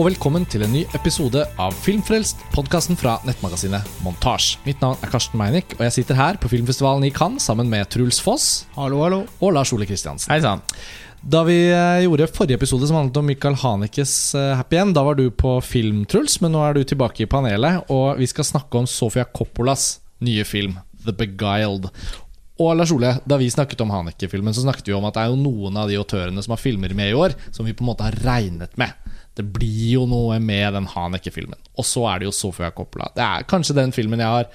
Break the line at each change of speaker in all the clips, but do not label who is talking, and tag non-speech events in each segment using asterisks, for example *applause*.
og velkommen til en ny episode av Filmfrelst, podkasten fra nettmagasinet Montasj. Mitt navn er Karsten Meinick, og jeg sitter her på filmfestivalen i Cannes sammen med Truls Foss
Hallo, hallo.
og Lars Ole Kristiansen.
Hei sann.
Da vi eh, gjorde forrige episode som handlet om Michael Hanekes eh, Happy End, da var du på film, Truls, men nå er du tilbake i panelet, og vi skal snakke om Sofia Coppolas nye film, The Beguiled. Og Lars Ole, da vi snakket om Haneke-filmen, så snakket vi om at det er jo noen av de autørene som har filmer med i år, som vi på en måte har regnet med. Det blir jo noe med den Haneke-filmen. Og så er det jo Sofia Coppola. Det er kanskje den filmen jeg har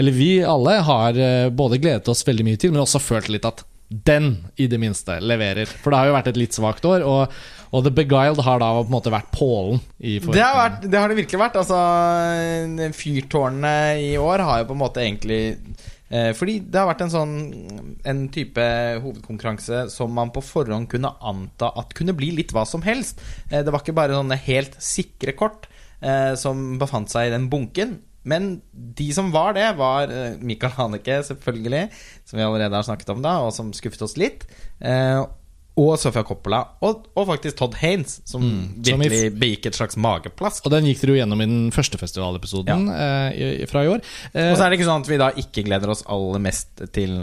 Eller vi alle har eh, både gledet oss veldig mye til, men også følt litt at den, i det minste, leverer. For det har jo vært et litt svakt år, og, og The Beguiled har da på en måte vært pålen.
Det, har vært, det har det virkelig vært. Altså, fyrtårnene i år har jo på en måte egentlig eh, Fordi det har vært en sånn En type hovedkonkurranse som man på forhånd kunne anta at kunne bli litt hva som helst. Eh, det var ikke bare sånne helt sikre kort eh, som befant seg i den bunken. Men de som var det, var eh, Michael Haneke, selvfølgelig, som vi allerede har snakket om da, og som skuffet oss litt. Og Sofia Coppola, og, og faktisk Todd Haynes, som
Mm, som i
virkelig begikk et slags mageplask.
Og den gikk dere jo gjennom i den første festivalepisoden eh, fra i år. Eh,
Og så er det ikke sånn at vi da ikke gleder oss aller mest til,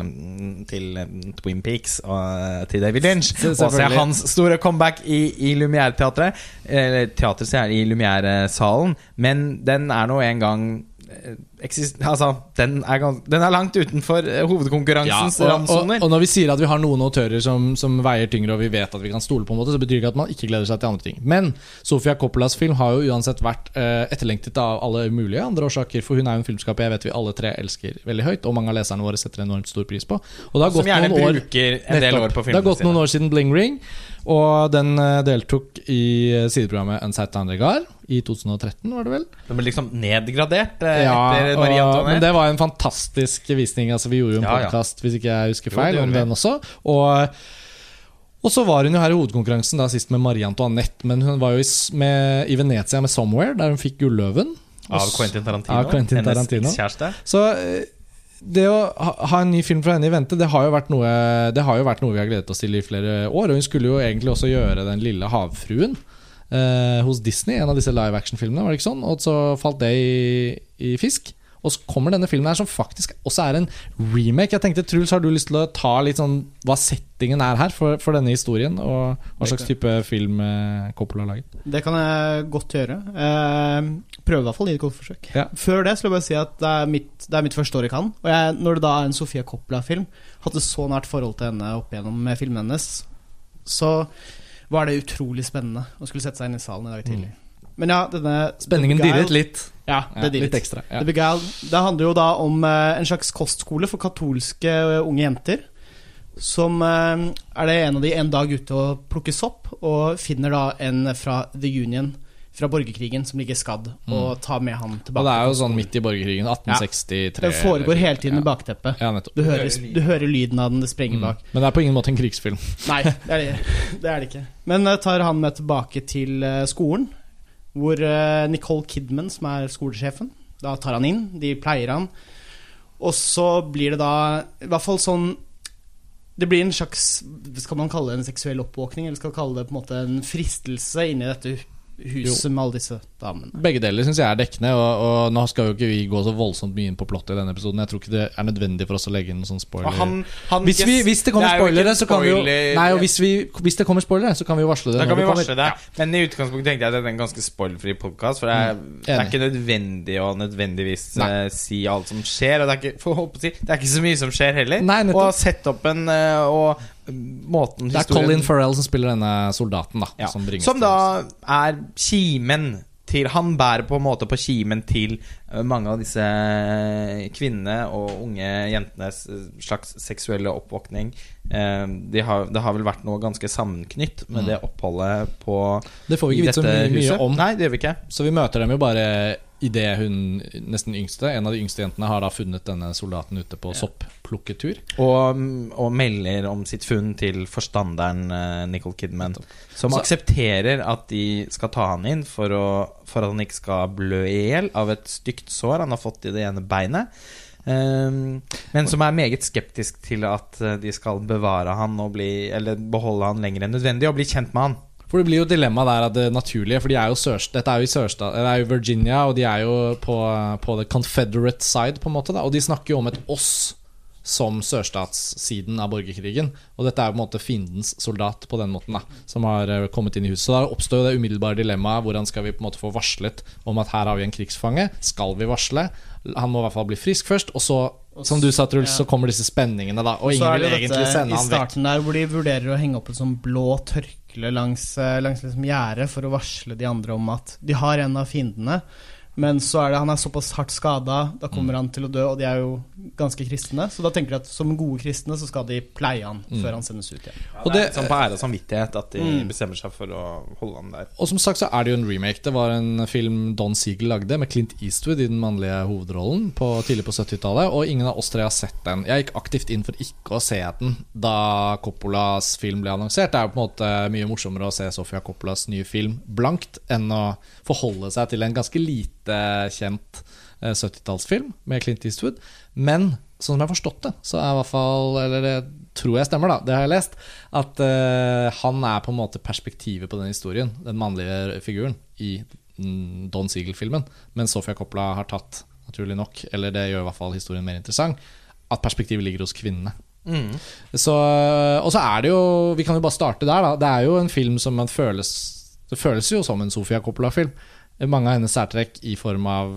til eh, Twin Peaks og eh, til David Lynch. Og se hans store comeback i, i Lumière-teatret. Eller teater, sier jeg, i Lumière-salen. Men den er nå en gang Altså, den er, den er langt utenfor hovedkonkurransens
ja,
randsoner.
og, og, når vi sier at vi har noen autører som, som veier tyngre, og vi vet at vi kan stole på, en måte så betyr ikke at man ikke gleder seg til andre ting. Men Sofia Coppolas film har jo uansett vært eh, etterlengtet av alle mulige andre årsaker, for hun er jo en filmskaper jeg vet vi alle tre elsker veldig høyt, og mange av leserne våre setter enormt stor pris på. Og det har gått noen år
bruker en del
Nettopp.
år på
Det har gått noen år siden Bling Ring, og den eh, deltok i eh, sideprogrammet Unsight Regard i 2013, var det vel?
Den ble liksom nedgradert eh,
Ja,
etter
og,
Antoinette?
men det var en fantastisk visning. Altså, vi gjorde jo en
Ja, ja.
hvis ikke jeg husker feil,
jo,
om
vi.
den også. Og, og så var hun jo her i hovedkonkurransen da sist med Marie Antoinette, men hun var jo i, med, i Venezia med 'Somewhere', der hun fikk Gulløven.
Av Quentin Tarantino.
Av Quentin
hennes kjæreste.
Så eh, det å ha en ny film fra henne i vente, det har, jo vært noe, det har jo vært noe vi har gledet oss til i flere år. Og hun skulle jo egentlig også gjøre Den lille havfruen eh, hos Disney, en av disse live action-filmene, var det ikke sånn? Og så falt det i, i fisk. Og så kommer denne filmen her som faktisk også er en remake. Jeg tenkte, Truls, har du lyst til å ta litt sånn hva settingen er her for, for denne historien? Og hva slags type film eh, Coppola har laget?
Det kan jeg godt gjøre. Eh, prøve i hvert fall å gi et godt forsøk.
Ja.
Før det vil jeg bare si at det er mitt, det er mitt første år i Cannes. Og jeg, når det da er en Sofia Coppola-film, hadde så nært forhold til henne opp igjennom med filmen hennes, så var det utrolig spennende å skulle sette seg inn i salen i dag tidlig. Men ja, denne
Spenningen dirret litt.
Ja,
Ja,
det dirret.
litt ekstra. Ja.
The Beguiled, det handler jo da om eh, en slags kostskole for katolske eh, unge jenter. Som eh, er det en av de en dag ute og plukker sopp, og finner da en fra The Union fra borgerkrigen som ligger skadd, og tar med han tilbake.
Mm. Og det er jo sånn midt i borgerkrigen. 1863.
Det foregår hele tiden med bakteppet.
Ja.
Du hører, du hører lyden av den, det sprenger
Mm.
bak.
Men det er på ingen måte en krigsfilm. *laughs*
Nei, det er det, det, er det ikke. Men eh, tar han med tilbake til eh, skolen, hvor eh, Nicole Kidman, som er skolesjefen, da tar han inn. De pleier han. Og så blir det da I hvert fall sånn Det blir en slags Skal man kalle det en seksuell oppvåkning, eller skal man kalle det på en måte en fristelse inni dette hu- huset med alle disse damene?
Begge deler syns jeg er dekkende, og, og nå skal jo ikke vi gå så voldsomt mye inn på plottet i denne episoden. Jeg tror ikke det er nødvendig for oss å legge inn noen sånn spoiler.
Han, han
hvis, vi, hvis det kommer
er
spoilere, så kan vi jo
spoiler-
Nei, og hvis, vi, hvis det kommer spoilere, så kan vi jo varsle det.
Da kan vi varsle det. Men i utgangspunktet tenkte jeg at dette er en ganske spoilfri podkast. For det er, det er ikke nødvendig å nødvendigvis
Nei.
eh, si alt som skjer. Og det er ikke, for å si, det er ikke så mye som skjer heller.
Nei, sette
opp en uh, og måten
Det er Colin Farrell som spiller denne soldaten, da.
ja,
Som,
Som da er kimen til Han bærer på en måte på kimen til eh, mange av disse eh, kvinnene og unge jentenes eh, slags seksuelle oppvåkning. De har, det har vel vært noe ganske sammenknytt med
Mm.
det oppholdet på
Det får vi ikke vite så mye, mye om.
Nei, det gjør vi ikke.
Så vi møter dem jo bare idet hun nesten yngste, en av de yngste jentene, har da funnet denne soldaten ute på soppplukketur.
Og, og melder om sitt funn til forstanderen Nicol Nicole Kidman, som
Så-
aksepterer at de skal ta han inn for, å, for at han ikke skal blø i hjel av et stygt sår han har fått i det ene beinet. Um, men som er meget skeptisk til at eh, de skal bevare han og bli, eller beholde han lenger enn nødvendig, og bli kjent med han.
For det blir jo dilemma der av det naturlige, for de er jo sørst, dette er jo i sørsta, det er jo Virginia, og de er jo på, på the confederate side, på en måte. Da, og de snakker jo om et oss som sørstatssiden av borgerkrigen. Og dette er jo på en måte fiendens soldat på den måten, da, som har eh, kommet inn i huset. Så da oppstår jo det umiddelbare dilemmaet hvordan skal vi på en måte få varslet om at her har vi en krigsfange. Skal vi varsle? Han må i hvert fall bli frisk først, og så, som du sa, Truls, så kommer disse spenningene, da. Og ingen vil egentlig sende ham vekk.
starten der hvor de vurderer å henge opp en sånn blå tørkle langs, eh, langs liksom gjerdet for å varsle de andre om at de har en av fiendene. Men så er det, han er såpass hardt skada, da kommer
Mm.
han til å dø, og de er jo ganske kristne. Så da tenker de at som gode kristne så skal de pleie han
Mm.
før han sendes ut igjen.
Ja,
Og
det er sånn på ære og samvittighet at de
Mm.
bestemmer seg for å holde han der.
Og som sagt så er det jo en remake. Det var en film Don Siegel lagde med Clint Eastwood i den mannlige hovedrollen på, tidlig på 70-tallet, og ingen av oss tre har sett den. Jeg gikk aktivt inn for ikke å se den da Coppolas film ble annonsert. Det er jo på en måte mye morsommere å se Sofia Coppolas nye film blankt enn å forholde seg til en ganske lite kjent eh, 70-tallsfilm med Clint Eastwood. Men sånn som jeg har forstått det, så er i hvert fall Eller det tror jeg stemmer, da, det har jeg lest. At uh, han er på en måte perspektivet på den historien, den mannlige figuren, i Don Siegel-filmen. Men Sofia Coppola har tatt, naturlig nok, eller det gjør i hvert fall historien mer interessant, at perspektivet ligger hos kvinnene.
Mm.
Så, og så er det jo Vi kan jo bare starte der, da. Det er jo en film som man føles Det føles jo som en Sofia Coppola-film. Mange av hennes særtrekk i form av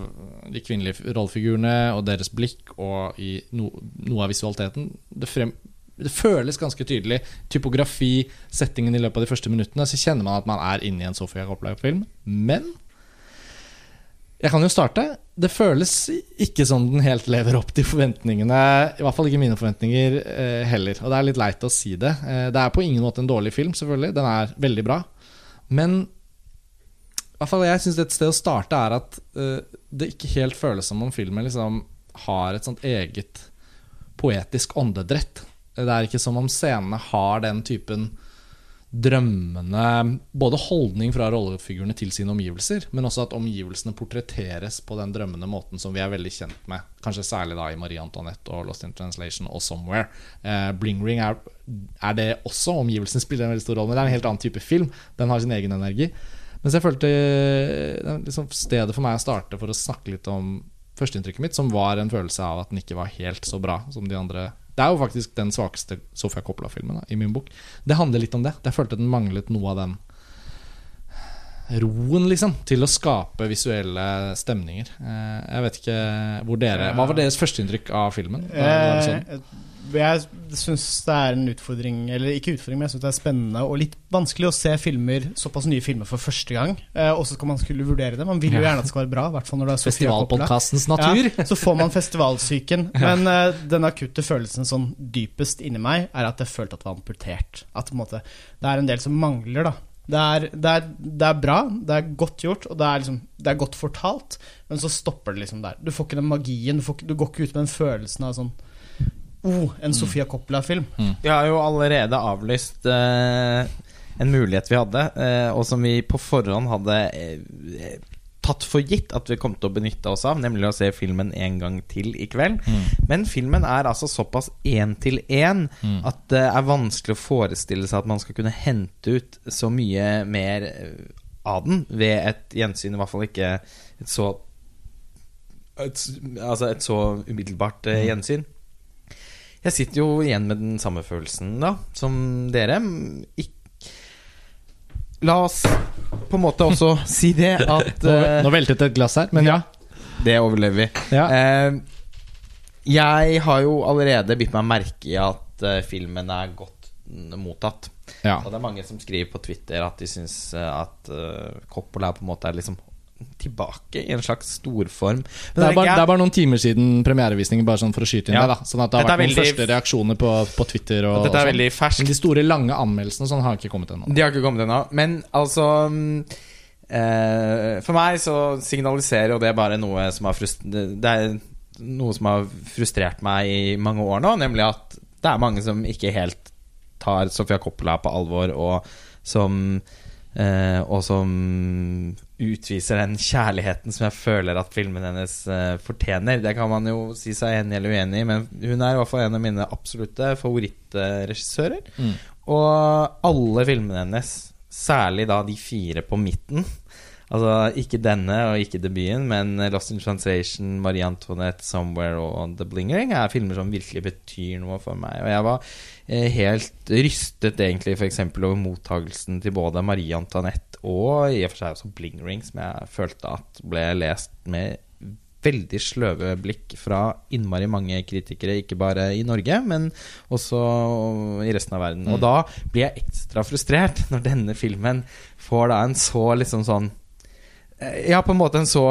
de kvinnelige rollefigurene og deres blikk og i no, noe av visualiteten. Det, frem, det føles ganske tydelig. Typografi, settingen i løpet av de første minuttene. Så kjenner man at man er inne i en Sofia Coppola-film. Men jeg kan jo starte. Det føles ikke som den helt lever opp til forventningene. I hvert fall ikke mine forventninger eh, heller. Og det er litt leit å si det. Eh, det er på ingen måte en dårlig film, selvfølgelig. Den er veldig bra. Men hvert fall jeg syns et sted å starte er at uh, det ikke helt føles som om filmen liksom har et sånt eget poetisk åndedrett. Det er ikke som om scenene har den typen drømmende Både holdning fra rollefigurene til sine omgivelser, men også at omgivelsene portretteres på den drømmende måten som vi er veldig kjent med. Kanskje særlig da i Marie Antoinette og Lost in Translation og Somewhere. Eh, Bling Ring er, er det også. Omgivelsene spiller en veldig stor rolle, men det er en helt annen type film. Den har sin egen energi. Mens jeg følte er liksom stedet for meg å starte for å snakke litt om førsteinntrykket mitt, som var en følelse av at den ikke var helt så bra som de andre. Det er jo faktisk den svakeste Sofia Coppola-filmen i min bok. Det handler litt om det. Jeg følte den manglet noe av den roen, liksom, til å skape visuelle stemninger. Eh, Jeg vet ikke hvor dere Hva var deres førsteinntrykk av filmen? Da
jeg syns det er en utfordring, eller ikke utfordring, men jeg syns det er spennende og litt vanskelig å se filmer, såpass nye filmer for første gang. Eh, og så skal man skulle vurdere det. Man vil jo gjerne at det skal være bra, hvert fall når det er.
Festivalpodkastens natur.
Ja, så får man festivalsyken. *laughs* Men eh, den akutte følelsen sånn dypest inni meg er at jeg følte at det var amputert. At måte, det er en del som mangler, da. Det er, det, er, det er bra, det er godt gjort, og det er, liksom, det er godt fortalt, men så stopper det liksom der. Du får ikke den magien, du, får, du går ikke ut med den følelsen av sånn Oh, en Sofia Coppola-film.
Vi har jo allerede avlyst eh, en mulighet vi hadde, eh, og som vi på forhånd hadde eh, tatt for gitt at vi kom til å benytte oss av, nemlig å se filmen en gang til i kveld. Men filmen er altså såpass én til én at det er vanskelig å forestille seg at man skal kunne hente ut så mye mer eh, av den ved et gjensyn, i hvert fall ikke et så et, Altså et så umiddelbart eh, gjensyn. Jeg sitter jo igjen med den samme følelsen da som dere. Ikke La oss på en måte også *laughs* si det at
Nå,
eh,
nå veltet det et glass her, men ja.
Det overlever vi.
ja.
Eh, jeg har jo allerede bitt meg merke i at uh, filmen er godt mottatt.
ja.
Og det er mange som skriver på Twitter at de syns eh, at uh, Coppola på en måte er liksom tilbake i en slags storform. Men
Det er, bare, det er bare noen timer siden premierevisningen, bare sånn for å skyte inn
Ja.
det. da Sånn at det har
Dette
vært noen
veldig-
første reaksjoner på, på Twitter. Og,
Dette er
ferskt.
veldig
Men de store, lange anmeldelsene sånn har ikke kommet ennå.
De har ikke kommet ennå. Men altså mm, eh, For meg så signaliserer jo det bare noe som har frustrert Det er noe som har frustrert meg i mange år nå, nemlig at det er mange som ikke helt tar Sofia Coppola på alvor, og som eh, Og som utviser den kjærligheten som jeg føler at filmen hennes uh, fortjener. Det kan man jo si seg enig eller uenig i, men hun er i hvert fall en av mine absolutte favorittregissører.
Mm.
Og alle filmene hennes særlig da de fire på midten. Altså ikke denne og ikke debuten, men Lost in Translation, Marie Antoinette, Somewhere og The Blingering er filmer som virkelig betyr noe for meg. Og jeg var eh, helt rystet egentlig f.eks. over mottagelsen til både Marie Antoinette og i og for seg også Blingering, som jeg følte at ble lest med veldig sløve blikk fra innmari mange kritikere, ikke bare i Norge, men også i resten av verden. Og da blir jeg ekstra frustrert når denne filmen får da en så liksom sånn eh, Ja, på en måte en så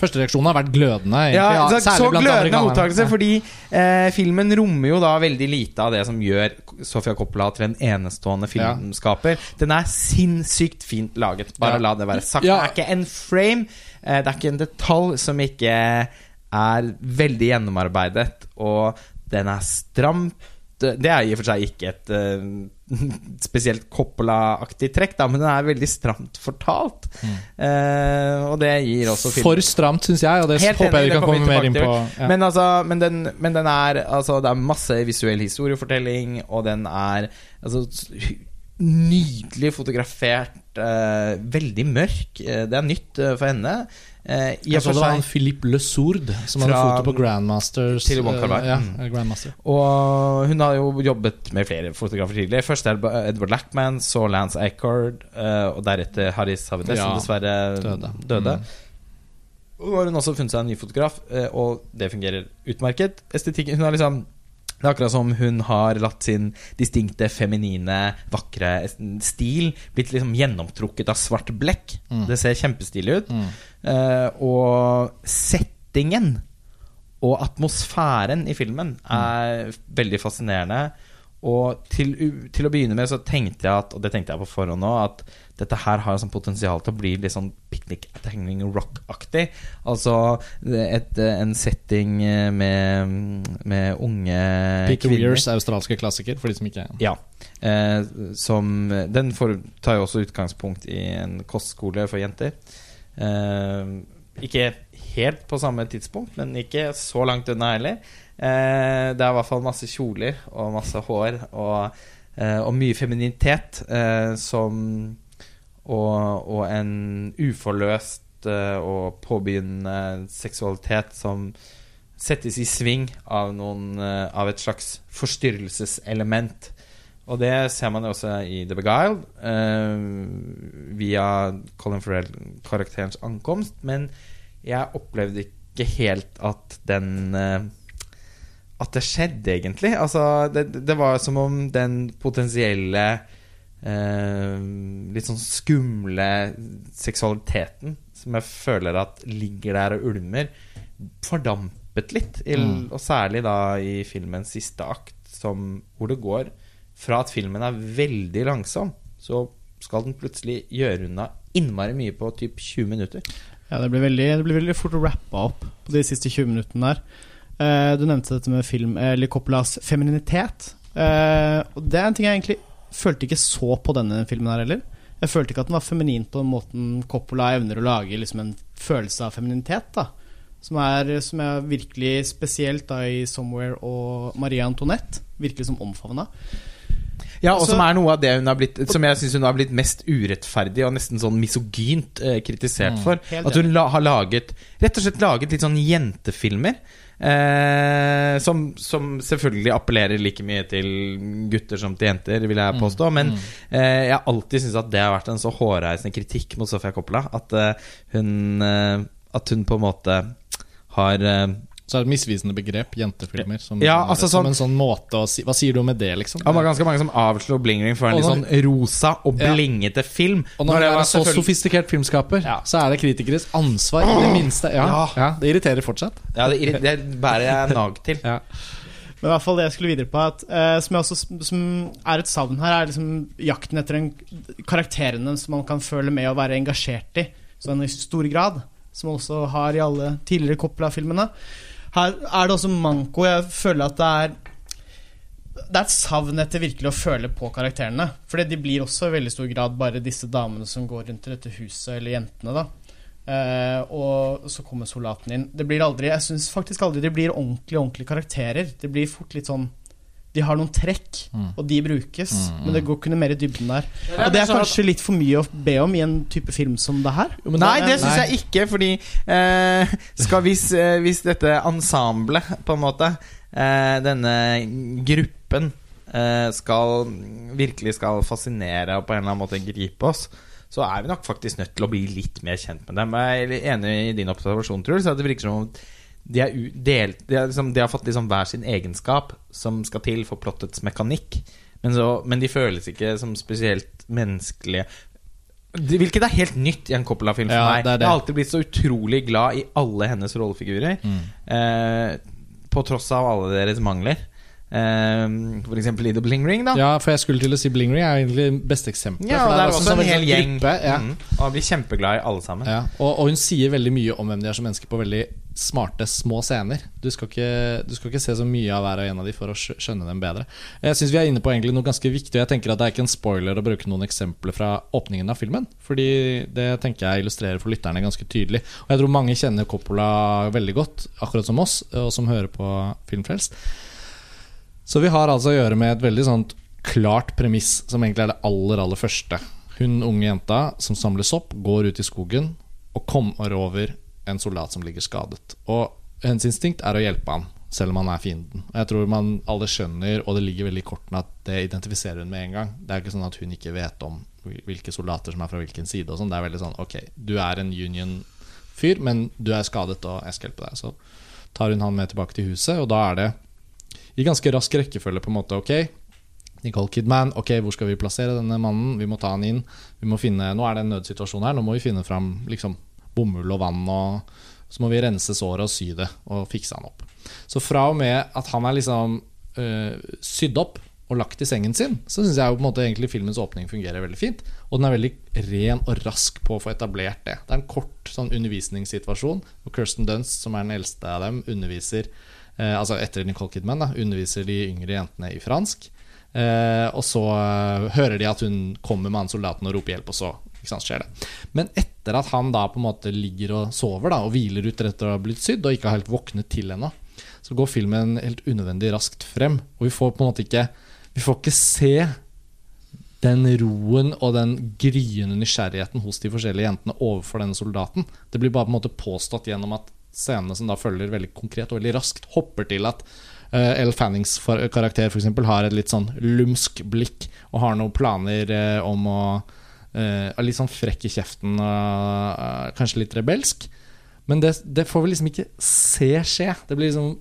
Første reaksjonen har vært glødende. egentlig,
ja, så,
blant
glødende mottakelse, fordi eh, filmen rommer jo da veldig lite av det som gjør Sofia Coppola til en enestående filmskaper. Den er sinnssykt fint laget, bare
Ja.
la det være sagt.
Ja.
Det er ikke en frame, eh, det er ikke en detalj som ikke er veldig gjennomarbeidet, og den er stramt det er i og for seg ikke et eh, *laughs* spesielt Coppola-aktig trekk, da, men den er veldig stramt fortalt. Eh, og det gir også filmen
Mm. For stramt, syns jeg, og det
Helt
håper jeg vi kan komme mer inn på. Ja.
Men, altså, men, den, men den er altså, Det er masse visuell historiefortelling, og den er altså, nydelig fotografert. eh, veldig mørk. Eh, det er nytt for henne. Eh,
Jeg så det var han
seg
Philippe Le Sourde som hadde foto på Grandmasters.
Til
eh, Ja,
Mm.
Grandmaster.
Og hun har jo jobbet med flere fotografer tidligere. Først er Edward Lackman, så Lance Accord, eh, og deretter Haris Havides,
Ja,
som dessverre
døde.
døde.
Mm.
Og nå har hun også funnet seg en ny fotograf, eh, og det fungerer utmerket. Estetikken Hun har liksom Det er akkurat som hun har latt sin distinkte, feminine, vakre stil blitt liksom gjennomtrukket av svart blekk.
Mm.
Det ser kjempestilig ut.
Mm.
Uh, og settingen og atmosfæren i filmen er veldig fascinerende. Og til, til å begynne med så tenkte jeg at, og det tenkte jeg på forhånd òg, at dette her har sånn potensial til å bli litt sånn Picnic at Hanging Rock-aktig. Altså et, en setting med, med unge
Peter. Weirs australske klassiker, for de som ikke
Ja. Eh, som Den får, tar jo også utgangspunkt i en kostskole for jenter. Eh, ikke helt på samme tidspunkt, men ikke så langt unna heller. Eh, det er i hvert fall masse kjoler og masse hår og, eh, og mye femininitet eh, som og, og en uforløst eh, og påbegynnende seksualitet som settes i sving av, noen, eh, av et slags forstyrrelseselement. Og det ser man jo også i The Beguiled, eh, via Colin Farrell-karakterens ankomst. Men jeg opplevde ikke helt at den At det skjedde, egentlig. Altså, det, det var som om den potensielle eh, litt sånn skumle seksualiteten som jeg føler at ligger der og ulmer, fordampet litt. I,
Mm.
Og særlig da i filmens siste akt, som, hvor det går fra at filmen er veldig langsom, så skal den plutselig gjøre unna innmari mye på typ 20 minutter.
Ja, det blir veldig, det blir veldig fort rappa opp på de siste 20 minuttene der. Eh, du nevnte dette med film, eller Coppolas femininitet. Eh, og det er en ting jeg egentlig følte ikke så på denne filmen her heller. Jeg følte ikke at den var feminin på den måten Coppola evner å lage liksom en følelse av femininitet. da Som er, som er virkelig spesielt da i 'Somewhere' og Marie Antoinette. Virkelig som omfavna.
Ja, og som er noe av det hun har blitt Som jeg syns hun har blitt mest urettferdig og nesten sånn misogynt eh, kritisert for.
Helt
At hun la, har laget Rett og slett laget litt sånn jentefilmer. Eh, som, som selvfølgelig appellerer like mye til gutter som til jenter, vil jeg påstå. Men eh, jeg har alltid syntes at det har vært en så hårreisende kritikk mot Sofia Coppola. At eh, hun eh, At hun på en måte har eh,
Så er det et misvisende begrep, jentefilmer. Som,
Ja, altså
som
sånn-
en sånn måte å si Hva sier du med det, liksom?
Det var ganske mange som avslo Bling Ring for en litt sånn rosa og
Ja.
blingete film.
Og når
det
er en så
selvfølgelig-
sofistikert filmskaper,
Ja.
så er det kritikeres ansvar i det minste. Ja,
Ja.
ja, Det irriterer fortsatt.
Ja, det, irri- det bærer jeg *laughs* nag til.
Ja.
Men i hvert fall det jeg skulle videre på at, uh, Som, jeg også, som er et savn her, er liksom jakten etter en, karakterene som man kan føle med og være engasjert i. Sånn i stor grad. Som man også har i alle tidligere Coppola-filmene. Her er det også manko. Jeg føler at det er det er et savn etter virkelig å føle på karakterene. For de blir også i veldig stor grad bare disse damene som går rundt i dette huset, eller jentene, da. Uh, og så kommer soldaten inn. Det blir aldri Jeg syns faktisk aldri de blir ordentlig ordentlige karakterer. Det blir fort litt sånn de har noen trekk, og de brukes.
Mm,
Men det går kunne mer i dybden der.
er
Og det er
sånn at-
kanskje litt for mye å be om i en type film som det her.
Jo,
Nei, det syns jeg ikke, fordi eh, skal hvis, eh, hvis dette ensemblet, på en måte, eh, denne gruppen, eh, skal virkelig skal fascinere og på en eller annen måte gripe oss, så er vi nok faktisk nødt til å bli litt mer kjent med dem. Jeg er enig i din observasjon, Truls. Det virker som om de, er udelt, de, er liksom, de har fått liksom hver sin egenskap som skal til for plottets mekanikk. Men, så, men de føles ikke som spesielt menneskelige. Det- Hvilket er helt nytt i en Coppola-film for
Ja,
meg.
det det.
Jeg har alltid blitt så utrolig glad i alle hennes rollefigurer. Eh, på tross av alle deres mangler. Eh, for eksempel i The Bling Ring, da.
Ja, for jeg skulle til å si Bling Ring er egentlig beste eksempelet.
Ja, og det er
også
også en hel
sånn
gjeng.
gruppe, ja.
Mm. Og blir kjempeglad i alle sammen.
Ja, og, og hun sier veldig mye om hvem de er som mennesker på veldig smarte, små scener. Du skal ikke, du skal ikke se så mye av hver og en av de for å skjønne dem bedre. Jeg syns vi er inne på egentlig noe ganske viktig, og jeg tenker at det er ikke en spoiler å bruke noen eksempler fra åpningen av filmen. Fordi det tenker jeg illustrerer for lytterne ganske tydelig. Og jeg tror mange kjenner Coppola veldig godt, akkurat som oss, og som hører på Filmfrelst. Så vi har altså å gjøre med et veldig sånt klart premiss, som egentlig er det aller, aller første. Hun unge jenta som samles opp, går ut i skogen og kommer over en soldat som ligger skadet. Og hennes instinkt er å hjelpe han, selv om han er fienden. Og jeg tror man alle skjønner, og det ligger veldig i kortene, at det identifiserer hun med en gang. Det er ikke sånn at hun ikke vet om hvilke soldater som er fra hvilken side. Og sånn. Det er veldig sånn Ok, du er en Union-fyr, men du er skadet, og jeg skal hjelpe deg. Så tar hun han med tilbake til huset, og da er det i ganske rask rekkefølge på en måte Ok, Nicole Kidman, ok, hvor skal vi plassere denne mannen? Vi må ta han inn. Vi må finne, Nå er det en nødsituasjon her, nå må vi finne fram liksom, bomull og vann. Og så må vi rense såret og sy det og fikse han opp. Så fra og med at han er liksom øh, sydd opp og lagt i sengen sin, så syns jeg jo på en måte egentlig filmens åpning fungerer veldig fint. Og den er veldig ren og rask på å få etablert det. Det er en kort sånn undervisningssituasjon og Kirsten Dunst, som er den eldste av dem, underviser Altså etter Nicole Kidman, da, underviser de yngre jentene i fransk. Eh, og så eh, hører de at hun kommer med han soldaten og roper hjelp, og så sant, skjer det. Men etter at han da på en måte ligger og sover da, og hviler ut etter å ha blitt sydd, og ikke har helt våknet til ennå, så går filmen helt unødvendig raskt frem. Og vi får på en måte ikke Vi får ikke se den roen og den gryende nysgjerrigheten hos de forskjellige jentene overfor denne soldaten. Det blir bare på en måte påstått gjennom at scenene som da følger veldig konkret og veldig raskt, hopper til at uh, Elle Fannings karakter eksempel, har et litt sånn lumsk blikk og har noen planer uh, om å eh, er Litt sånn frekk i kjeften og eh, kanskje litt rebelsk. Men det, det får vi liksom ikke se skje. Det blir liksom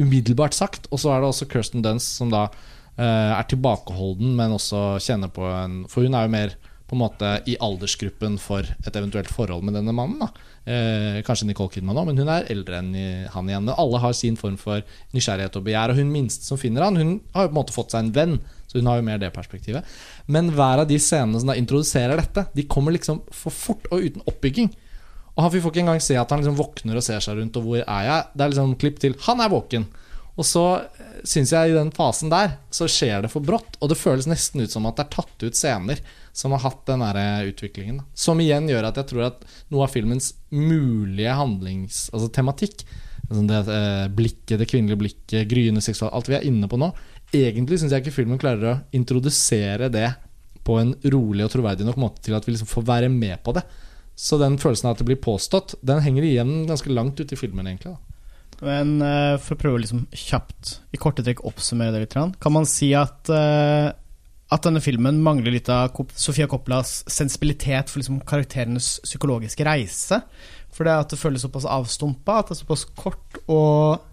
umiddelbart sagt. Og så er det også Kirsten Dunst som da eh, er tilbakeholden, men også kjenner på en For hun er jo mer på en måte i aldersgruppen for et eventuelt forhold med denne mannen. eh, Kanskje Nicole Kidman òg, men hun er eldre enn han igjen. Alle har sin form for nysgjerrighet og begjær. Og hun minste som finner han, hun har jo på en måte fått seg en venn. Så hun har jo mer det perspektivet. Men hver av de scenene som da introduserer dette, de kommer liksom for fort og uten oppbygging. Og Vi får ikke engang se at han liksom våkner og ser seg rundt, og hvor er jeg? Det er liksom klipp til han er våken. Og så syns jeg i den fasen der så skjer det for brått, og det føles nesten ut som at det er tatt ut scener som har hatt den utviklingen. da. Som igjen gjør at jeg tror at noe av filmens mulige handlings... Altså tematikk, det eh, blikket, det kvinnelige blikket, gryende seksual Alt vi er inne på nå. Egentlig syns jeg ikke filmen klarer å introdusere det på en rolig og troverdig nok måte til at vi liksom får være med på det. Så den følelsen av at det blir påstått, den henger igjen ganske langt ute i filmen, egentlig. da
Men eh, for å prøve liksom kjapt, i korte trekk oppsummere det litt, kan man si at, eh, at denne filmen mangler litt av Sofia Coppolas sensibilitet for liksom karakterenes psykologiske reise. For det at det føles såpass avstumpa, at det er såpass kort og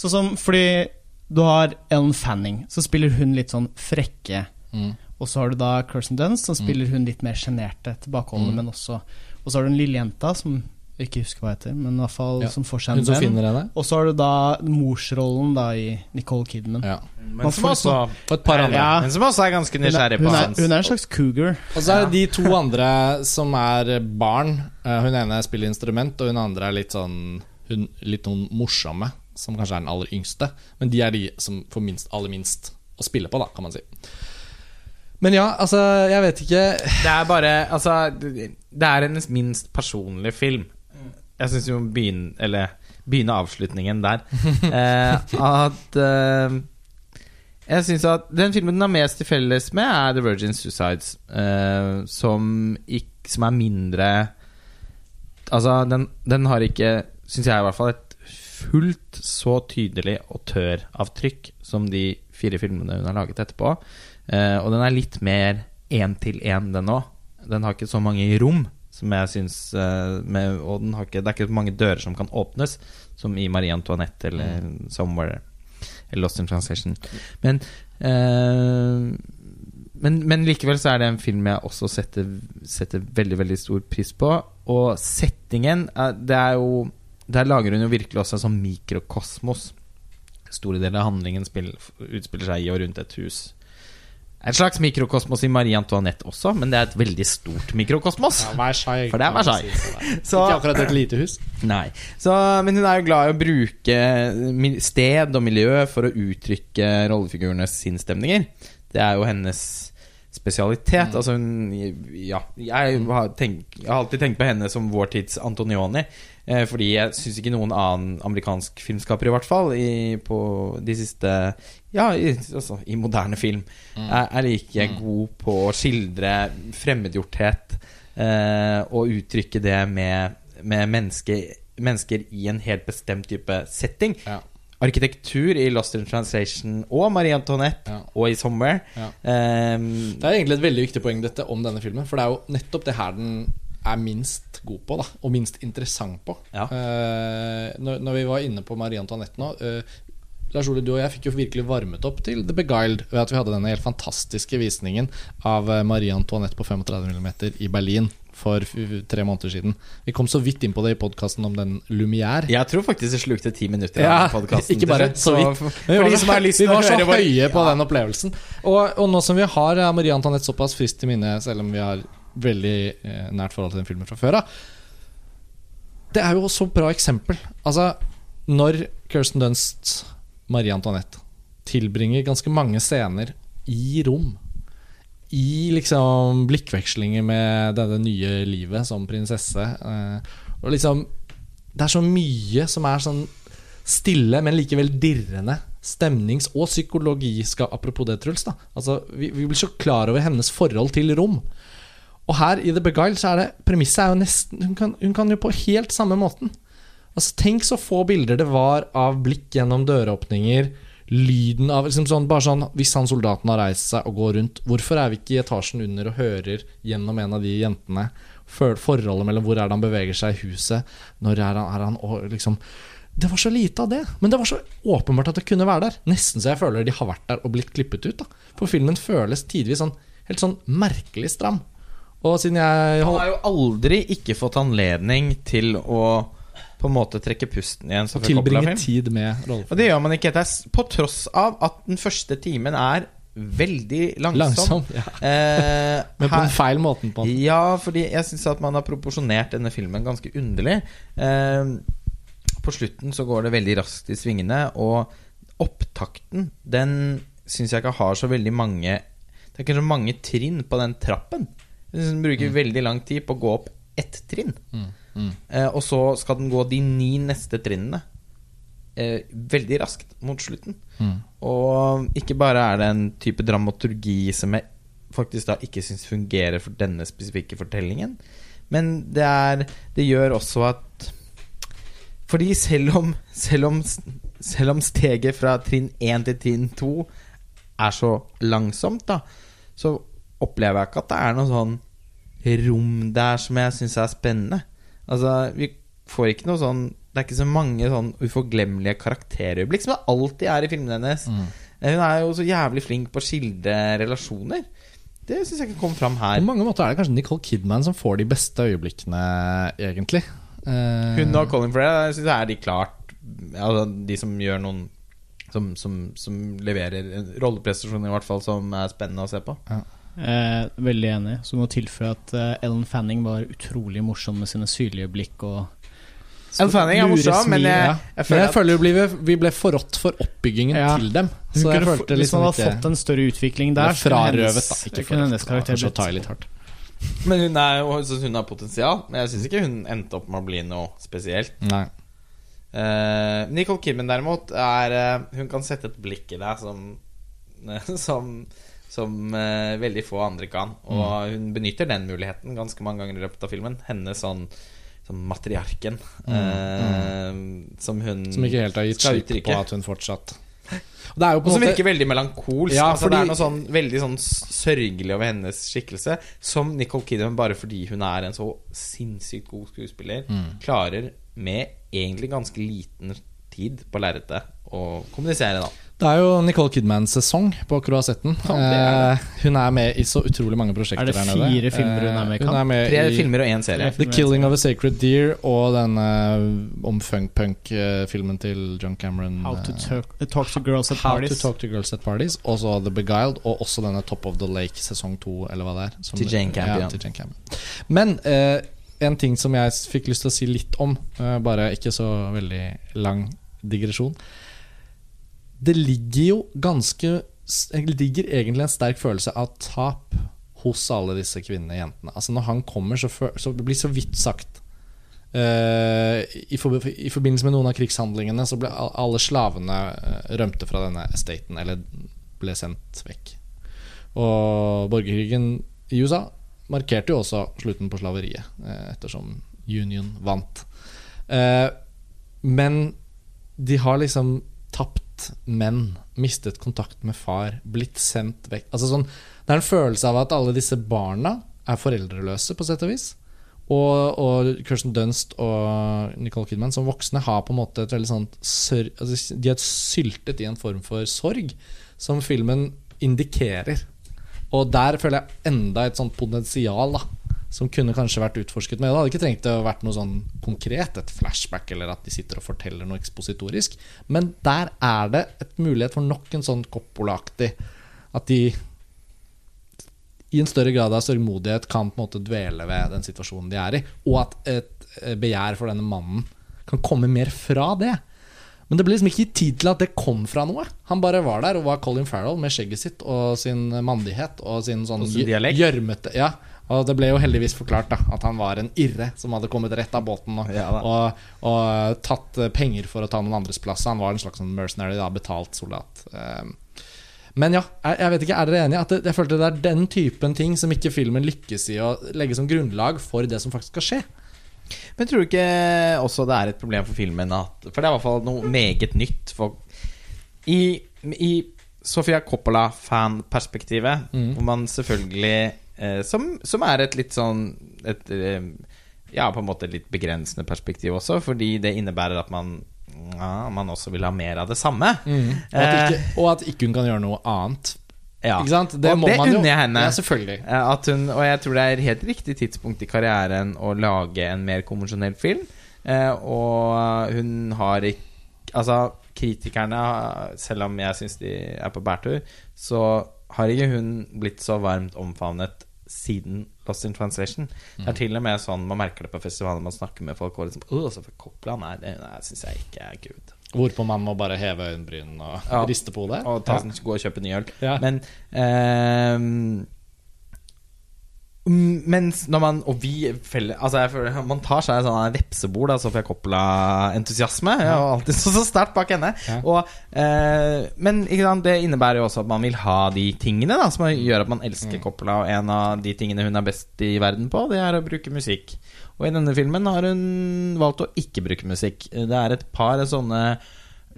Sånn som fordi du har Ellen Fanning, så spiller hun litt sånn frekke.
Mm.
Og så har du da Kirsten Dunst, som spiller hun litt mer sjenerte, tilbakeholdne,
Mm.
men også Og så har du den lille jenta, som ikke husker hva heter, men i hvert fall
Ja.
som får seg en venn. Og så har du da morsrollen da i Nicole Kidman.
Ja.
Men som, også,
Og et par andre.
Ja.
men som også er ganske
Hun er,
nysgjerrig på hans
hun er en slags cougar.
Og så er det de to andre som er barn. Eh, Hun ene spiller instrument, og hun andre er litt sånn hun, Litt noen morsomme, som kanskje er den aller yngste. Men de er de som får minst, aller minst å spille på, da, kan man si. Men ja, altså, jeg vet ikke
Det er bare Altså, det det er hennes minst personlige film. Jeg syns jo begynne Eller begynne avslutningen der. *laughs* Eh, at eh, Jeg synes at Den filmen den har mest til felles med, er The Virgin Suicides. eh, som, ikke, som er mindre Altså, den, den har ikke, syns jeg i hvert fall, et fullt så tydelig og tør avtrykk som de fire filmene hun har laget etterpå. Eh, og den er litt mer én til én, den òg. Den har ikke så mange rom som jeg syns eh, med, Og ikke, det er ikke så mange dører som kan åpnes, som i Marie Antoinette eller Somewhere eller Lost in Translation. Men, eh, men, men likevel så er det en film jeg også setter, setter veldig veldig stor pris på. Og settingen Det er jo Der lager hun jo virkelig også en sånn mikrokosmos. Store deler av handlingen spiller, utspiller seg i og rundt et hus. Et slags mikrokosmos i Marie Antoinette også, men det er et veldig stort mikrokosmos.
Versailles.
For det er Versailles. *laughs* Så,
Ikke akkurat et lite hus.
Nei. Så, men hun er jo glad i å bruke sted og miljø for å uttrykke rollefigurenes sinnsstemninger. Det er jo hennes spesialitet. Altså hun Ja, jeg har, tenkt, jeg har alltid tenkt på henne som vår tids Antonioni. Eh, fordi jeg syns ikke noen annen amerikansk filmskaper, i hvert fall, i, på de siste Ja, i, altså, i moderne film, er, er like god på å skildre fremmedgjorthet eh, og uttrykke det med, med menneske, mennesker i en helt bestemt type setting.
Ja.
Arkitektur i Lost in Translation og Marie Antoinette
Ja.
og i Somewhere.
Ja.
Um,
Det er egentlig et veldig viktig poeng dette om denne filmen. For det er jo nettopp det her den er minst god på, da og minst interessant på.
Ja.
Uh, når, når vi var inne på Marie Antoinette nå uh, Lars Ole, du og jeg fikk jo virkelig varmet opp til The Beguiled ved at vi hadde denne helt fantastiske visningen av eh, Marie Antoinette på 35 mm i Berlin for tre måneder siden. Vi kom så vidt inn på det i podkasten om den Lumière.
jeg tror faktisk det slukte ti minutter
Ja,
av podkasten.
ikke bare så vidt. Men vi var vi var så høye på
Ja.
den opplevelsen. Og, og nå som vi har ja, Marie Antoinette såpass frist i minne, selv om vi har veldig eh, nært forhold til den filmen fra før av Det er jo også et bra eksempel. Altså, når Kirsten Dunst, Marie Antoinette, tilbringer ganske mange scener i rom i liksom blikkvekslinger med dette nye livet som prinsesse. eh, Og liksom Det er så mye som er sånn stille, men likevel dirrende stemnings- og psykologi. Skal, apropos det, Truls. da Altså, vi, vi blir så klar over hennes forhold til rom. Og her i The Beguiled så er det premisset er jo nesten hun kan, hun kan jo på helt samme måten. Altså Tenk så få bilder det var av blikk gjennom døråpninger. Lyden av liksom sånn, Bare sånn Hvis han soldaten har reist seg og går rundt, hvorfor er vi ikke i etasjen under og hører gjennom en av de jentene forholdet mellom hvor er det han beveger seg i huset, når er han, er han og liksom Det var så lite av det, men det var så åpenbart at det kunne være der. Nesten så jeg føler de har vært der og blitt klippet ut. da For filmen føles tidvis sånn helt sånn merkelig stram. Og siden jeg
Han har jo aldri ikke fått anledning til å på en måte trekke pusten igjen. Og
tilbringe tid med
Og det gjør man ikke etter, på tross av at den første timen er veldig langsom.
Langsom. Ja.
Eh, *laughs*
Men på den feil måten. på.
Ja, fordi jeg syns at man har proporsjonert denne filmen ganske underlig. Eh, på slutten så går det veldig raskt i svingene, og opptakten, den syns jeg ikke har så veldig mange Det er ikke så mange trinn på den trappen. Den bruker veldig lang tid på å gå opp ett trinn.
Mm, mm.
Eh, og så skal den gå de ni neste trinnene. Eh, veldig raskt mot slutten.
Mm.
Og ikke bare er det en type dramaturgi som jeg faktisk da ikke syns fungerer for denne spesifikke fortellingen, men det er Det gjør også at Fordi selv om Selv om, selv om steget fra trinn 1 til trinn 2 er så langsomt, da, så opplever jeg ikke at det er noe sånn rom der som jeg syns er spennende. Altså, vi får ikke noe sånn Det er ikke så mange sånn uforglemmelige karakterøyeblikk som det alltid er i filmene hennes.
Mm.
Hun er jo så jævlig flink på å skildre relasjoner. Det syns jeg ikke kom fram her.
På mange måter er det kanskje Nicole Kidman som får de beste øyeblikkene, egentlig. Uh...
Hun og Colin Farrell syns jeg er de klart altså, De som gjør noen som, som, som leverer rolleprestasjoner, i hvert fall, som er spennende å se på.
Eh, veldig enig. Så må tilføye at eh, Ellen Fanning var utrolig morsom med sine syrlige blikk og
Ellen Fanning er morsom, men jeg,
jeg,
jeg
Men
føler
jeg
at
føler vi ble, vi ble forrådt for oppbyggingen
Ja.
til dem. Så jeg
følte
følte
Hvis
liksom
man hadde fått en større utvikling der så
frarøvet, da. Ikke
kunne hennes
forrådt.
karakter
Kanskje å ta i
blitt-
litt hardt.
Men hun er jo så hun har potensial. Men jeg syns ikke hun endte opp med å bli noe spesielt.
Nei.
Uh, Nicole Kimmen, derimot er uh, Hun kan sette et blikk i deg som *laughs* som, som eh, veldig få andre kan. Og
Mm.
hun benytter den muligheten ganske mange ganger i løpet av filmen. Henne sånn som matriarken. eh, Som hun
Mm. Som ikke helt har gitt slipp på at hun fortsatt Og Det er jo på
Og som
måte
virker veldig melankolsk.
Ja,
altså, Det er noe sånn veldig sånn sørgelig over hennes skikkelse. Som Nicole Kidman, bare fordi hun er en så sinnssykt god skuespiller,
Mm.
klarer med egentlig ganske liten tid på lerretet å kommunisere, da.
Det er jo Nicole Kidmans sesong på Croisetten.
Ja, er
Eh, hun er med i så utrolig mange prosjekter
Er det
der nede.
fire filmer hun er med i,
Eh, Hun er med
Tre
i
filmer og én serie.
The Killing of a Sacred Deer og denne om funk-punk-filmen til John Cameron.
How to
eh,
talk, talk to girls at
How
parties.
to Talk to Girls at Parties, og så The Beguiled, og også denne Top of the Lake sesong to, eller hva det er. som-
Til Jane Campion.
Ja, til Jane Campion. Men eh, en ting som jeg fikk lyst til å si litt om, eh, bare ikke så veldig lang digresjon Det ligger jo ganske Det ligger egentlig en sterk følelse av tap hos alle disse kvinnene og jentene. Altså Når han kommer, så, for, så blir så vidt sagt uh, i, for, I forbindelse med noen av krigshandlingene så ble alle slavene eh, rømte fra denne estaten, eller ble sendt vekk. Og borgerkrigen i USA markerte jo også slutten på slaveriet, eh, ettersom Union vant. Men de har liksom tapt menn, mistet kontakt med far, blitt sendt vekk. Altså sånn, det er en følelse av at alle disse barna er foreldreløse, på sett og vis. Og, og Kirsten Dunst og Nicole Kidman som voksne har på en måte et veldig sånt altså De er syltet i en form for sorg som filmen indikerer. Og der føler jeg enda et sånt potensial da som kunne kanskje vært utforsket med. Det hadde ikke trengt å vært noe sånn konkret, et flashback, eller at de sitter og forteller noe ekspositorisk. Men der er det et mulighet for nok en sånn Coppola-aktig At de i en større grad av sørgmodighet kan på en måte dvele ved den situasjonen de er i. Og at et eh, begjær for denne mannen kan komme mer fra det. Men det ble liksom ikke tid til at det kom fra noe. Han bare var der og var Colin Farrell med skjegget sitt og sin mandighet og sin sånn gjørmete Ja, og det ble jo heldigvis forklart da at han var en irre som hadde kommet rett av båten og,
Ja
og, og tatt eh, penger for å ta noen andres plass. Han var en slags sånn mercenary, da, betalt soldat. Um, men ja, jeg, vet ikke, er dere enige? At det, jeg følte det er den typen ting som ikke filmen lykkes i å legge som grunnlag for det som faktisk skal skje.
Men tror du ikke også det er et problem for filmen at For det er i hvert fall noe meget nytt. For I, i Sofia Coppola-fanperspektivet,
Mm.
hvor man selvfølgelig eh, som, som er et litt sånn et, eh, Ja, på en måte litt begrensende perspektiv også, fordi det innebærer at man ja, man også vil ha mer av det samme.
Og, at ikke, og at ikke hun kan gjøre noe annet.
Ja.
Ikke sant?
og det unner jeg henne.
Ja, selvfølgelig.
Eh, At hun, og jeg tror det er helt riktig tidspunkt i karrieren å lage en mer konvensjonell film. Eh, og hun har ikke Altså, kritikerne, selv om jeg syns de er på bærtur, så har ikke hun blitt så varmt omfavnet siden Lost in Translation. Det er til og med sånn man merker det på festivaler man snakker med folk og liksom Å, så for Copland er det Nei, syns jeg ikke er good.
Hvorpå man må bare heve øyenbrynene og
Ja.
riste på det.
Og ta,
Ja.
gå og kjøpe ny øl.
Ja.
Men mm, mens når man Og vi felle, Altså føler tar seg sånn vepsebol får jeg Coppola-entusiasme. Jeg har alltid så, så sterkt bak henne.
Ja.
Og, eh, men sant, det innebærer jo også at man vil ha de tingene da som gjør at man elsker
Mm.
Coppola. Og en av de tingene hun er best i verden på, det er å bruke musikk. Og i denne filmen har hun valgt å ikke bruke musikk. Det er et par sånne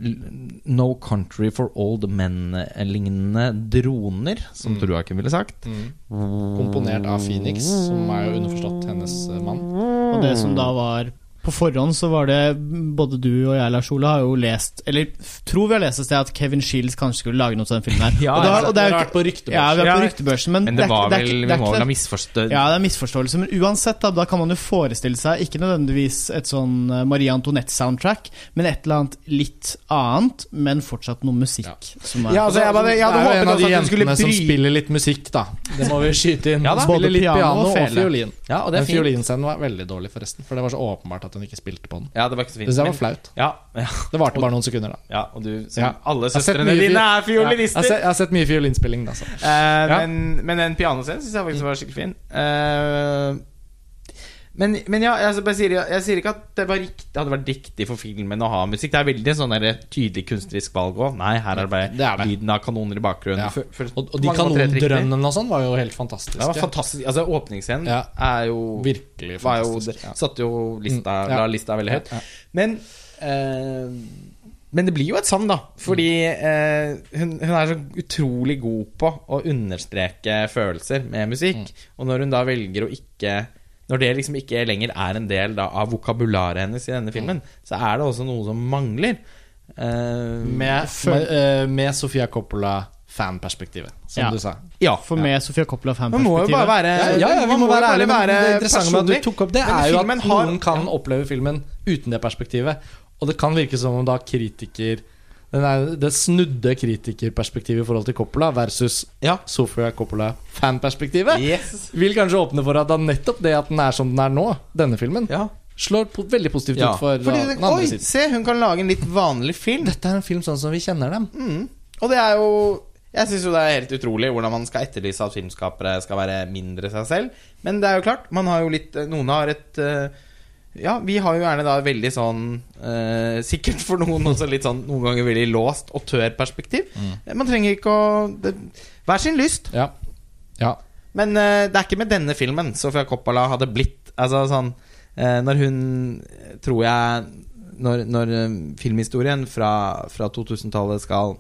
No Country for Old Men-lignende droner, som
Mm.
ikke ville sagt.
Komponert av Phoenix, som er jo underforstått hennes eh, mann.
Og det som da var På forhånd så var det Både du og jeg, Lars Ole, har jo lest Eller tror vi har lest et sted at Kevin Shields kanskje skulle lage noe til den filmen her. *laughs*
Ja,
og, da, og det er
har vært på ryktebørsen.
Ja, vi er på ryktebørsen, men,
Men det
er
var vel Vi må vel ha
det-
misforstått
Ja, det er misforståelse, men uansett, da, da kan man jo forestille seg ikke nødvendigvis et sånn eh, Marie Antoinette-soundtrack, men et eller annet litt annet, men fortsatt noe musikk
Ja.
som er
Ja, altså, jeg, bare, jeg hadde
det er jo
håpet
en av de
at du skulle
jentene som spiller litt musikk, da. Det må vi skyte inn.
Ja da.
Både
litt
piano
piano
og
og fiolin.
Ja, og det er fint.
fiolinscenen var veldig dårlig, forresten. For det var så åpenbart at hun ikke spilte på den.
Ja, det var ikke så
Det
fint.
synes jeg var flaut.
Ja, ja, *laughs*
Det varte bare noen sekunder, da.
ja, og du som
Ja.
Alle
Jeg har sett
søstrene
mye
dine
fi-
er
jeg, har
fiolinister!
sett, jeg har sett mye fiolinspilling, da. Så.
Eh, men, men den pianoscenen syns jeg faktisk var skikkelig fin. Eh, Men, men ja, jeg, jeg, sier, jeg sier ikke at det, var rikt, hadde vært riktig for filmen å ha musikk. Det er veldig sånn der, tydelig kunstnerisk valg òg. Nei, her er det bare
Det er det.
lyden av kanoner i bakgrunnen.
Ja.
For- for-
Og, og de
riktig.
kanondrønnene og sånn var jo helt fantastiske.
Det var fantastisk. Altså, åpningsscenen
Ja.
er jo
Virkelig
var jo,
fantastisk.
Satte jo lista,
Mm, ja.
la lista veldig høyt.
Ja, ja.
Men eh, Men det blir jo et savn, da. Fordi eh, hun, hun er så utrolig god på å understreke følelser med musikk.
Mm.
Og når hun da velger å ikke Når det liksom ikke lenger er en del da, av vokabularet hennes i denne filmen, så er det også noe som mangler. Uh,
Med,
føl-
uh, med Sofia Coppola-fanperspektivet, som
Ja.
du sa.
ja.
For med Sofia Coppola
Man må jo bare være
Ja, ja, ja,
man
må være ærlig,
være
det interessante med at du tok opp det, er jo at
noen har-
kan oppleve filmen uten det perspektivet. Og det kan virke som om da kritiker er, Det snudde kritikerperspektivet i forhold til Coppola versus
Ja.
Sofia Coppola-fanperspektivet
Yes.
vil kanskje åpne for at da nettopp det at den er som den er nå, denne filmen,
Ja.
slår po veldig positivt
Ja.
ut for da, den andre
oi,
siden.
se, hun kan lage en litt vanlig film.
Dette er en film sånn som vi kjenner dem.
Mm. Og det er jo Jeg syns jo det er helt utrolig hvordan man skal etterlyse at filmskapere skal være mindre seg selv. Men det er jo klart, man har jo litt Noen har et eh, Ja, vi har jo gjerne da veldig sånn eh, Sikkert for noen også litt sånn noen ganger veldig låst og tør perspektiv. Man trenger ikke å det, Hver sin lyst.
Ja. ja.
Men eh, det er ikke med denne filmen Sofia Coppola hadde blitt Altså sånn eh, Når hun Tror jeg Når, når eh, filmhistorien fra, fra 2000-tallet skal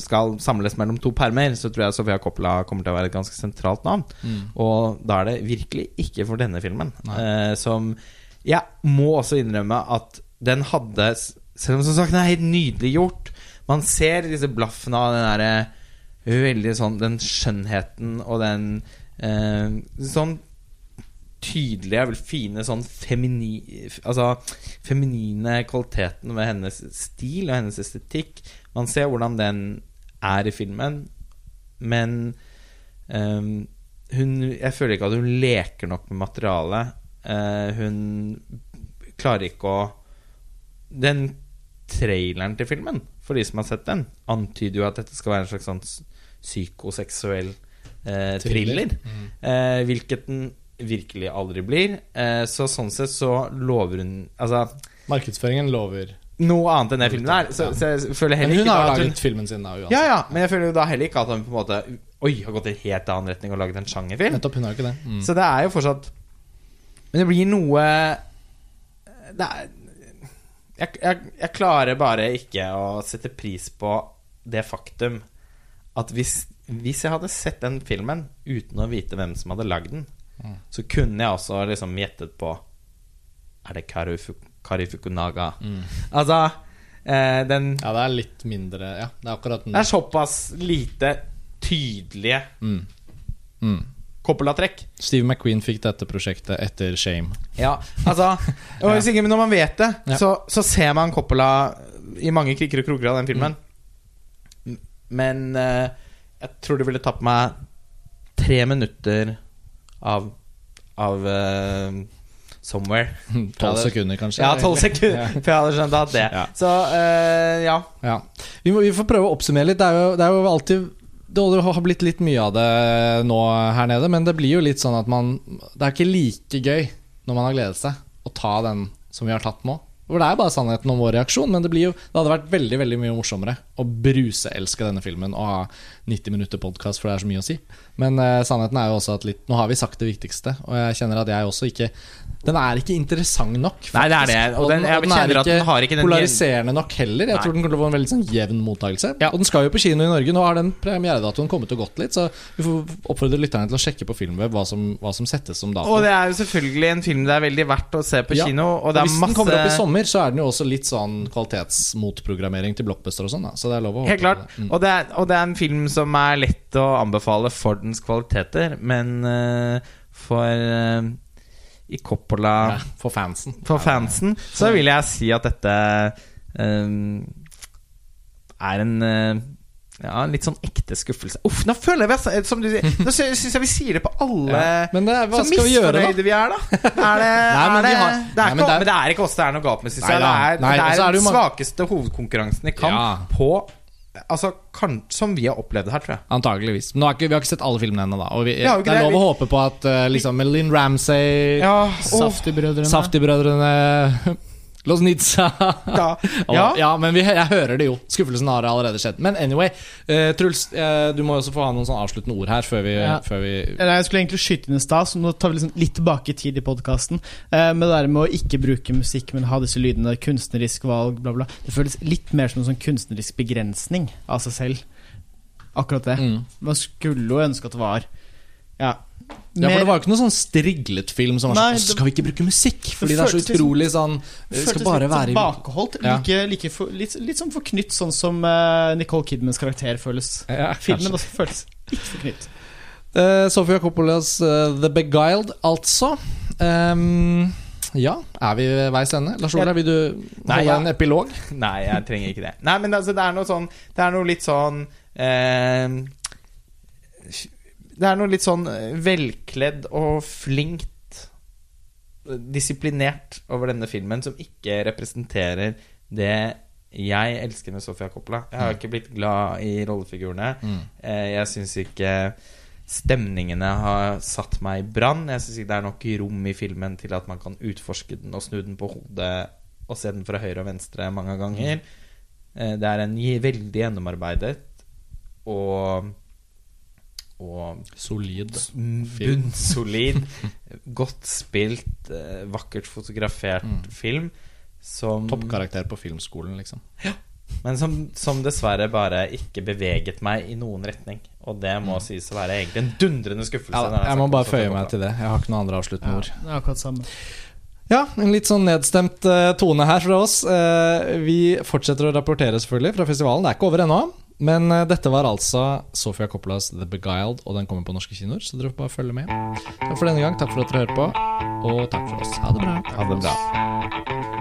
Skal samles mellom to permer, så tror jeg Sofia Coppola kommer til å være et ganske sentralt navn. Og da er det virkelig ikke for denne filmen. Eh, som Jeg må også innrømme at den hadde Selv om som sagt den er helt nydelig gjort Man ser disse blaffene av den derre Veldig sånn Den skjønnheten og den eh, Sånn tydelige, vel fine sånn femini, altså, feminine kvaliteten ved hennes stil og hennes estetikk. Man ser hvordan den er i filmen, men um, hun Jeg føler ikke at hun leker nok med materialet. Uh, hun klarer ikke å Den traileren til filmen, for de som har sett den, antyder jo at dette skal være en slags sånn psykoseksuell uh, thriller. Eh, hvilket den virkelig aldri blir. Eh, så sånn sett så lover hun Altså
Markedsføringen lover.
noe annet enn det filmen er. Så, så jeg føler
Men
heller
hun
ikke
har
hun
laget filmen sin da, uansett.
ja, ja, men jeg føler jo da heller ikke at hun på en måte Oi, har gått i en helt annen retning og laget en sjangerfilm.
Nettopp, hun har ikke det. Mm.
Så det er jo fortsatt Men det blir noe Det er jeg, jeg, jeg klarer bare ikke å sette pris på det faktum at hvis, hvis jeg hadde sett den filmen uten å vite hvem som hadde lagd den, så kunne jeg også liksom gjettet på Er det Karifukunaga? Mm. Altså eh, Den
Ja, det er litt mindre Ja, det er akkurat den.
det er såpass lite tydelige
Mm. Mm.
Coppola-trekk.
Steve McQueen fikk dette prosjektet etter Shame.
Ja, altså *laughs* ja. ikke, Når man vet det,
Ja.
så, så ser man Coppola i mange kriker og kroker av den filmen. Mm. Men eh, jeg tror det ville tatt meg tre minutter av Av uh, Somewhere. *laughs*
Tolv sekunder, kanskje.
Ja, tolv *laughs* sekunder,
Ja.
for jeg hadde skjønt at det.
Ja.
Så uh, ja.
Ja. Vi, må, vi får prøve å oppsummere litt. Det er jo, det er jo alltid Det har blitt litt mye av det nå her nede, men det blir jo litt sånn at man Det er ikke like gøy når man har gledet seg, å ta den som vi har tatt nå. For Det er bare sannheten om vår reaksjon, men det, blir jo, det hadde vært veldig veldig mye morsommere å bruseelske denne filmen og ha 90 minutter podkast, for det er så mye å si. Men uh, sannheten er jo også at litt, nå har vi sagt det viktigste, og jeg kjenner at jeg også ikke Den er ikke interessant nok.
Nei, det er det,
faktisk.
og den- er kjenner at den har ikke den-
polariserende nok heller. Jeg
Nei.
tror den kommer til å få en veldig sånn jevn mottakelse.
Ja.
Og den skal jo på kino i Norge. Nå har den premieredatoen kommet og gått litt, så vi får oppfordre lytterne til å sjekke på Filmweb hva som, hva som settes som dato.
Og det er jo selvfølgelig en film det er veldig verdt å se på
Ja.
kino. Og er
Hvis
masse
den kommer opp i sommer, så er den jo også litt sånn kvalitetsmotprogrammering til blockbuster og sånn. Så det er lov å håpe
Helt klart.
det. Mm.
Og, det er, og det er en film som er lett å anbefale for dens kvaliteter, men eh, for eh, I Coppola
Ja, for fansen.
For fansen så vil jeg si at dette eh, er en eh, ja, en litt sånn ekte skuffelse. Uff, nå føler jeg vi Som du sier *laughs* Nå syns jeg vi sier det på alle
Ja. Men det, er- hva skal vi gjøre, da?
vi er, da. *laughs* Er det,
Nei, men
er det,
har-
det, er
Nei,
ikke,
det er-
men det er ikke oss det er noe galt med, syns jeg. Det er,
Nei,
det er
det
den svakeste hovedkonkurransen i kamp
Ja.
på Altså, kan, som vi har opplevd det her, tror jeg.
Antakeligvis. Men nå har ikke, vi har ikke sett alle filmene ennå, da. Og vi,
ja,
det er lov å håpe på at uh, liksom Linn Ramsay,
Ja,
Saftig-brødrene.
Saftig-brødrene *laughs* Los
ja, *laughs* ja.
ja, men vi, jeg hører det jo. Skuffelsen har allerede skjedd. Men anyway, uh, Truls, uh, du må også få ha noen sånn avsluttende ord her før vi,
Ja.
før vi
Jeg skulle egentlig skyte inn i stad, så nå tar vi liksom litt tilbake i tid i podkasten. Uh, med det der med å ikke bruke musikk, men ha disse lydene, kunstnerisk valg, bla, bla. Det føles litt mer som en sånn kunstnerisk begrensning av seg selv. Akkurat det.
mm.
Man skulle jo ønske at det var Ja.
Ja, for Det var jo ikke noe sånn striglet film som var
Nei,
sånn
det-
Skal vi ikke bruke musikk? Fordi det er så utrolig sånn Det skal bare være i
tilbakeholdt.
Ja.
Like, like for, litt, litt sånn forknytt, sånn som uh, Nicole Kidmans karakter føles.
ja,
Filmen også føles ikke forknytt.
Uh, Sofia Coppolas uh, The Beguiled, altså. Um, ja, er vi ved veis ende? Lars Ola, vil du
Nei,
holde
ja.
en epilog?
Nei, jeg trenger ikke det. Nei, men altså, det er noe sånn Det er noe litt sånn eh, Det er noe litt sånn eh, velkledd og flinkt eh, Disiplinert over denne filmen, som ikke representerer det jeg elsker med Sofia Coppola. Jeg har ikke blitt glad i rollefigurene. Mm. Jeg syns ikke stemningene har satt meg i brann. Jeg syns ikke det er nok rom i filmen til at man kan utforske den og snu den på hodet og se den fra høyre og venstre mange ganger. Eh, Det er en veldig gjennomarbeidet og og
Solid.
bunnsolid, *laughs* godt spilt, eh, vakkert fotografert
Mm.
film som
Toppkarakter på filmskolen, liksom. Ja.
men som, som dessverre bare ikke beveget meg i noen retning. Og det må sies å være egentlig en dundrende skuffelse.
Ja, jeg må bare føye meg til det. Jeg har ikke noen andre avsluttende
Ja,
ord.
det er akkurat samme.
Ja, en litt sånn nedstemt eh, tone her fra oss. Eh, vi fortsetter å rapportere selvfølgelig fra festivalen. Det er ikke over ennå. Men eh, dette var altså Sofia Coppolas The Beguiled, og den kommer på norske kinoer, så dere får bare følge med. Takk for denne gang, takk for at dere hører på, og takk for oss. Ha det bra.
Ha det bra.